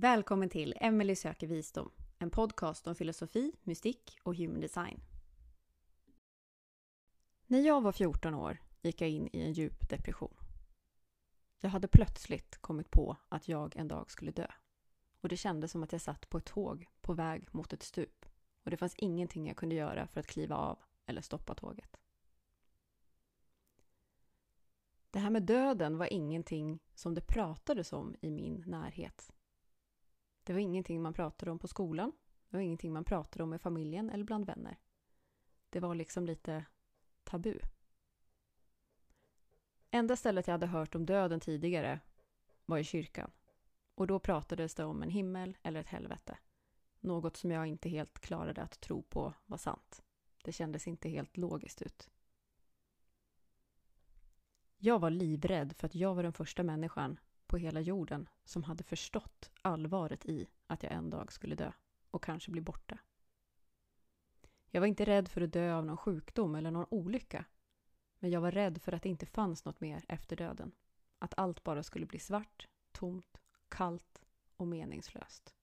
Välkommen till Emily söker visdom, en podcast om filosofi, mystik och human design. När jag var 14 år gick jag in i en djup depression. Jag hade plötsligt kommit på att jag en dag skulle dö. Och det kändes som att jag satt på ett tåg på väg mot ett stup. Och det fanns ingenting jag kunde göra för att kliva av eller stoppa tåget. Det här med döden var ingenting som det pratades om i min närhet. Det var ingenting man pratade om på skolan. Det var ingenting man pratade om med familjen eller bland vänner. Det var liksom lite tabu. Enda stället jag hade hört om döden tidigare var i kyrkan. Och då pratades det om en himmel eller ett helvete. Något som jag inte helt klarade att tro på var sant. Det kändes inte helt logiskt ut. Jag var livrädd för att jag var den första människan på hela jorden som hade förstått allvaret i att jag en dag skulle dö och kanske bli borta. Jag var inte rädd för att dö av någon sjukdom eller någon olycka. Men jag var rädd för att det inte fanns något mer efter döden. Att allt bara skulle bli svart, tomt, kallt och meningslöst.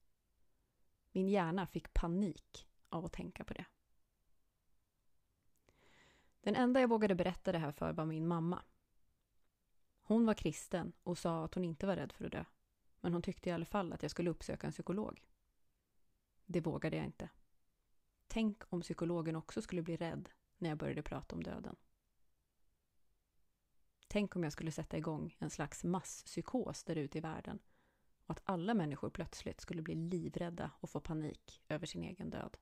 Min hjärna fick panik av att tänka på det. Den enda jag vågade berätta det här för var min mamma. Hon var kristen och sa att hon inte var rädd för att dö. Men hon tyckte i alla fall att jag skulle uppsöka en psykolog. Det vågade jag inte. Tänk om psykologen också skulle bli rädd när jag började prata om döden. Tänk om jag skulle sätta igång en slags masspsykos där ute i världen och att alla människor plötsligt skulle bli livrädda och få panik över sin egen död.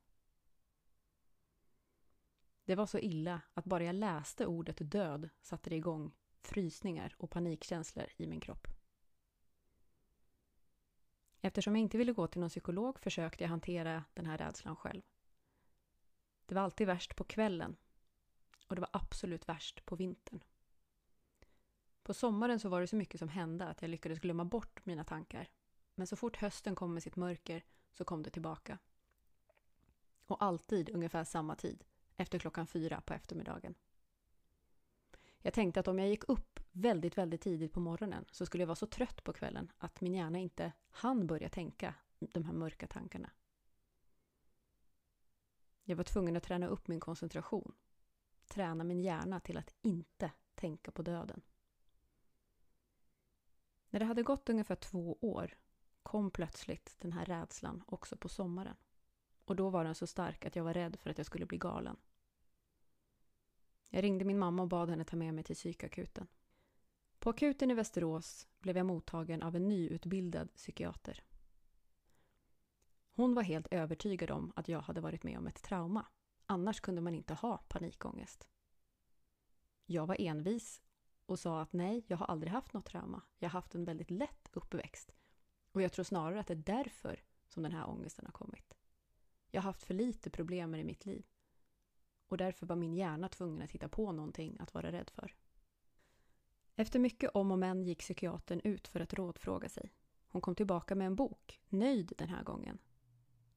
Det var så illa att bara jag läste ordet död satte det igång frysningar och panikkänslor i min kropp. Eftersom jag inte ville gå till någon psykolog försökte jag hantera den här rädslan själv. Det var alltid värst på kvällen och det var absolut värst på vintern. På sommaren så var det så mycket som hände att jag lyckades glömma bort mina tankar. Men så fort hösten kom med sitt mörker så kom det tillbaka. Och alltid ungefär samma tid, efter klockan fyra på eftermiddagen. Jag tänkte att om jag gick upp väldigt, väldigt tidigt på morgonen så skulle jag vara så trött på kvällen att min hjärna inte hann börja tänka de här mörka tankarna. Jag var tvungen att träna upp min koncentration. Träna min hjärna till att inte tänka på döden. När det hade gått ungefär två år kom plötsligt den här rädslan också på sommaren. Och då var den så stark att jag var rädd för att jag skulle bli galen. Jag ringde min mamma och bad henne ta med mig till psykakuten. På akuten i Västerås blev jag mottagen av en nyutbildad psykiater. Hon var helt övertygad om att jag hade varit med om ett trauma. Annars kunde man inte ha panikångest. Jag var envis och sa att nej, jag har aldrig haft något trauma. Jag har haft en väldigt lätt uppväxt. Och jag tror snarare att det är därför som den här ångesten har kommit. Jag har haft för lite problem i mitt liv. Och därför var min hjärna tvungen att hitta på någonting att vara rädd för. Efter mycket om och men gick psykiatern ut för att rådfråga sig. Hon kom tillbaka med en bok, nöjd den här gången.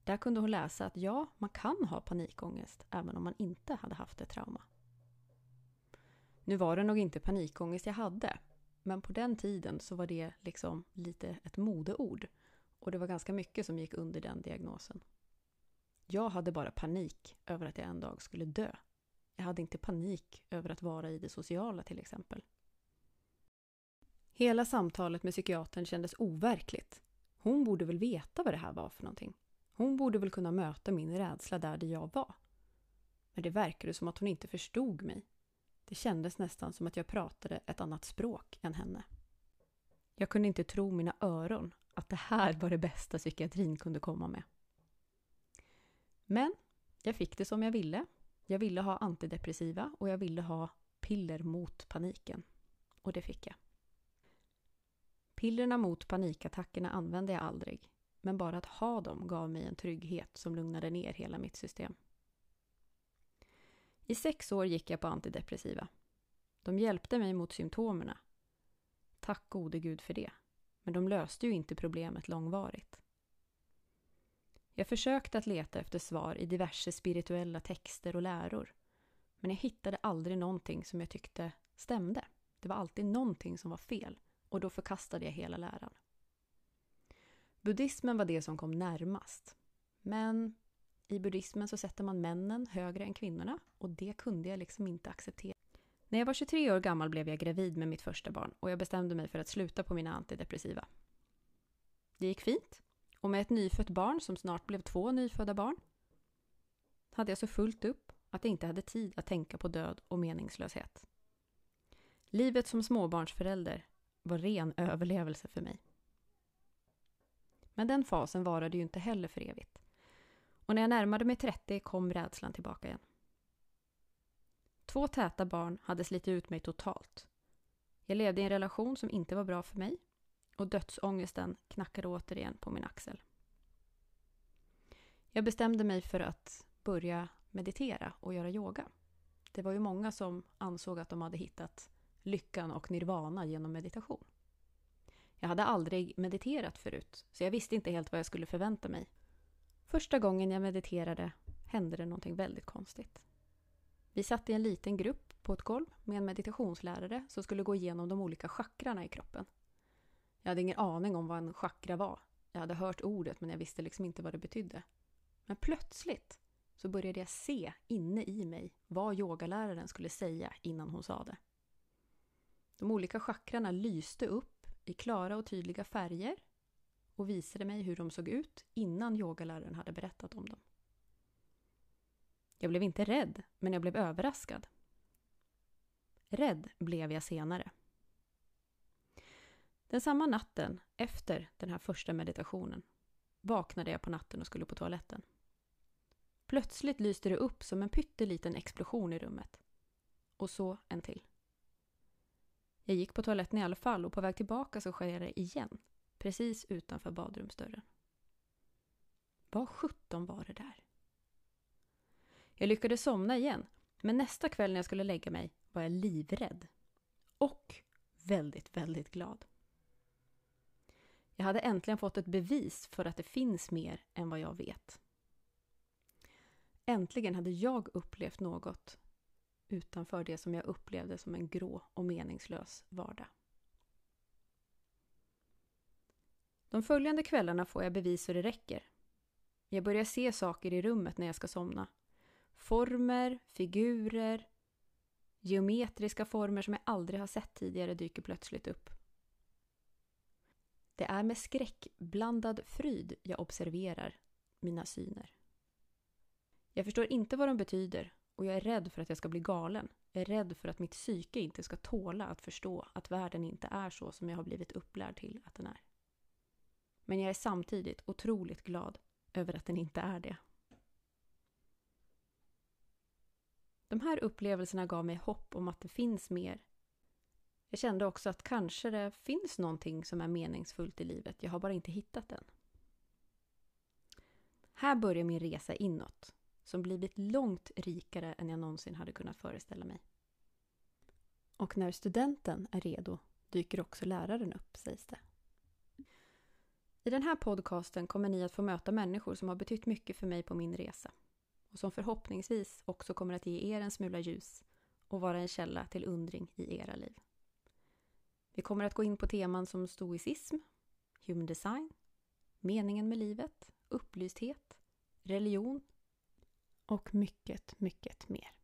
Där kunde hon läsa att ja, man kan ha panikångest även om man inte hade haft ett trauma. Nu var det nog inte panikångest jag hade, men på den tiden så var det liksom lite ett modeord. Och det var ganska mycket som gick under den diagnosen. Jag hade bara panik över att jag en dag skulle dö. Jag hade inte panik över att vara i det sociala till exempel. Hela samtalet med psykiatern kändes overkligt. Hon borde väl veta vad det här var för någonting. Hon borde väl kunna möta min rädsla där jag var. Men det verkade som att hon inte förstod mig. Det kändes nästan som att jag pratade ett annat språk än henne. Jag kunde inte tro mina öron att det här var det bästa psykiatrin kunde komma med. Men jag fick det som jag ville. Jag ville ha antidepressiva och jag ville ha piller mot paniken. Och det fick jag. Pillerna mot panikattackerna använde jag aldrig. Men bara att ha dem gav mig en trygghet som lugnade ner hela mitt system. I sex år gick jag på antidepressiva. De hjälpte mig mot symptomerna. Tack gode gud för det. Men de löste ju inte problemet långvarigt. Jag försökte att leta efter svar i diverse spirituella texter och läror. Men jag hittade aldrig någonting som jag tyckte stämde. Det var alltid någonting som var fel och då förkastade jag hela läran. Buddhismen var det som kom närmast. Men i buddhismen så sätter man männen högre än kvinnorna och det kunde jag liksom inte acceptera. När jag var 23 år gammal blev jag gravid med mitt första barn och jag bestämde mig för att sluta på mina antidepressiva. Det gick fint och med ett nyfött barn som snart blev två nyfödda barn hade jag så fullt upp att jag inte hade tid att tänka på död och meningslöshet. Livet som småbarnsförälder var ren överlevelse för mig. Men den fasen varade ju inte heller för evigt. Och när jag närmade mig 30 kom rädslan tillbaka igen. Två täta barn hade slitit ut mig totalt. Jag levde i en relation som inte var bra för mig och dödsångesten knackade återigen på min axel. Jag bestämde mig för att börja meditera och göra yoga. Det var ju många som ansåg att de hade hittat lyckan och nirvana genom meditation. Jag hade aldrig mediterat förut, så jag visste inte helt vad jag skulle förvänta mig. Första gången jag mediterade hände det någonting väldigt konstigt. Vi satt i en liten grupp på ett golv med en meditationslärare som skulle gå igenom de olika chakrarna i kroppen. Jag hade ingen aning om vad en chakra var. Jag hade hört ordet men jag visste liksom inte vad det betydde. Men plötsligt så började jag se inne i mig vad yogaläraren skulle säga innan hon sa det. De olika chakrarna lyste upp i klara och tydliga färger och visade mig hur de såg ut innan yogaläraren hade berättat om dem. Jag blev inte rädd, men jag blev överraskad. Rädd blev jag senare. Den samma natten, efter den här första meditationen, vaknade jag på natten och skulle på toaletten. Plötsligt lyste det upp som en pytteliten explosion i rummet. Och så en till. Jag gick på toaletten i alla fall och på väg tillbaka så sker det igen. Precis utanför badrumsdörren. Vad sjutton var det där? Jag lyckades somna igen, men nästa kväll när jag skulle lägga mig var jag livrädd. Och väldigt, väldigt glad. Jag hade äntligen fått ett bevis för att det finns mer än vad jag vet. Äntligen hade jag upplevt något utanför det som jag upplevde som en grå och meningslös vardag. De följande kvällarna får jag bevis så det räcker. Jag börjar se saker i rummet när jag ska somna. Former, figurer, geometriska former som jag aldrig har sett tidigare dyker plötsligt upp. Det är med skräckblandad fryd jag observerar mina syner. Jag förstår inte vad de betyder och jag är rädd för att jag ska bli galen. Jag är rädd för att mitt psyke inte ska tåla att förstå att världen inte är så som jag har blivit upplärd till att den är. Men jag är samtidigt otroligt glad över att den inte är det. De här upplevelserna gav mig hopp om att det finns mer. Jag kände också att kanske det finns någonting som är meningsfullt i livet, jag har bara inte hittat den. Här börjar min resa inåt, som blivit långt rikare än jag någonsin hade kunnat föreställa mig. Och när studenten är redo dyker också läraren upp, sägs det. I den här podcasten kommer ni att få möta människor som har betytt mycket för mig på min resa och som förhoppningsvis också kommer att ge er en smula ljus och vara en källa till undring i era liv. Vi kommer att gå in på teman som stoicism, human design, meningen med livet, upplysthet, religion och mycket, mycket mer.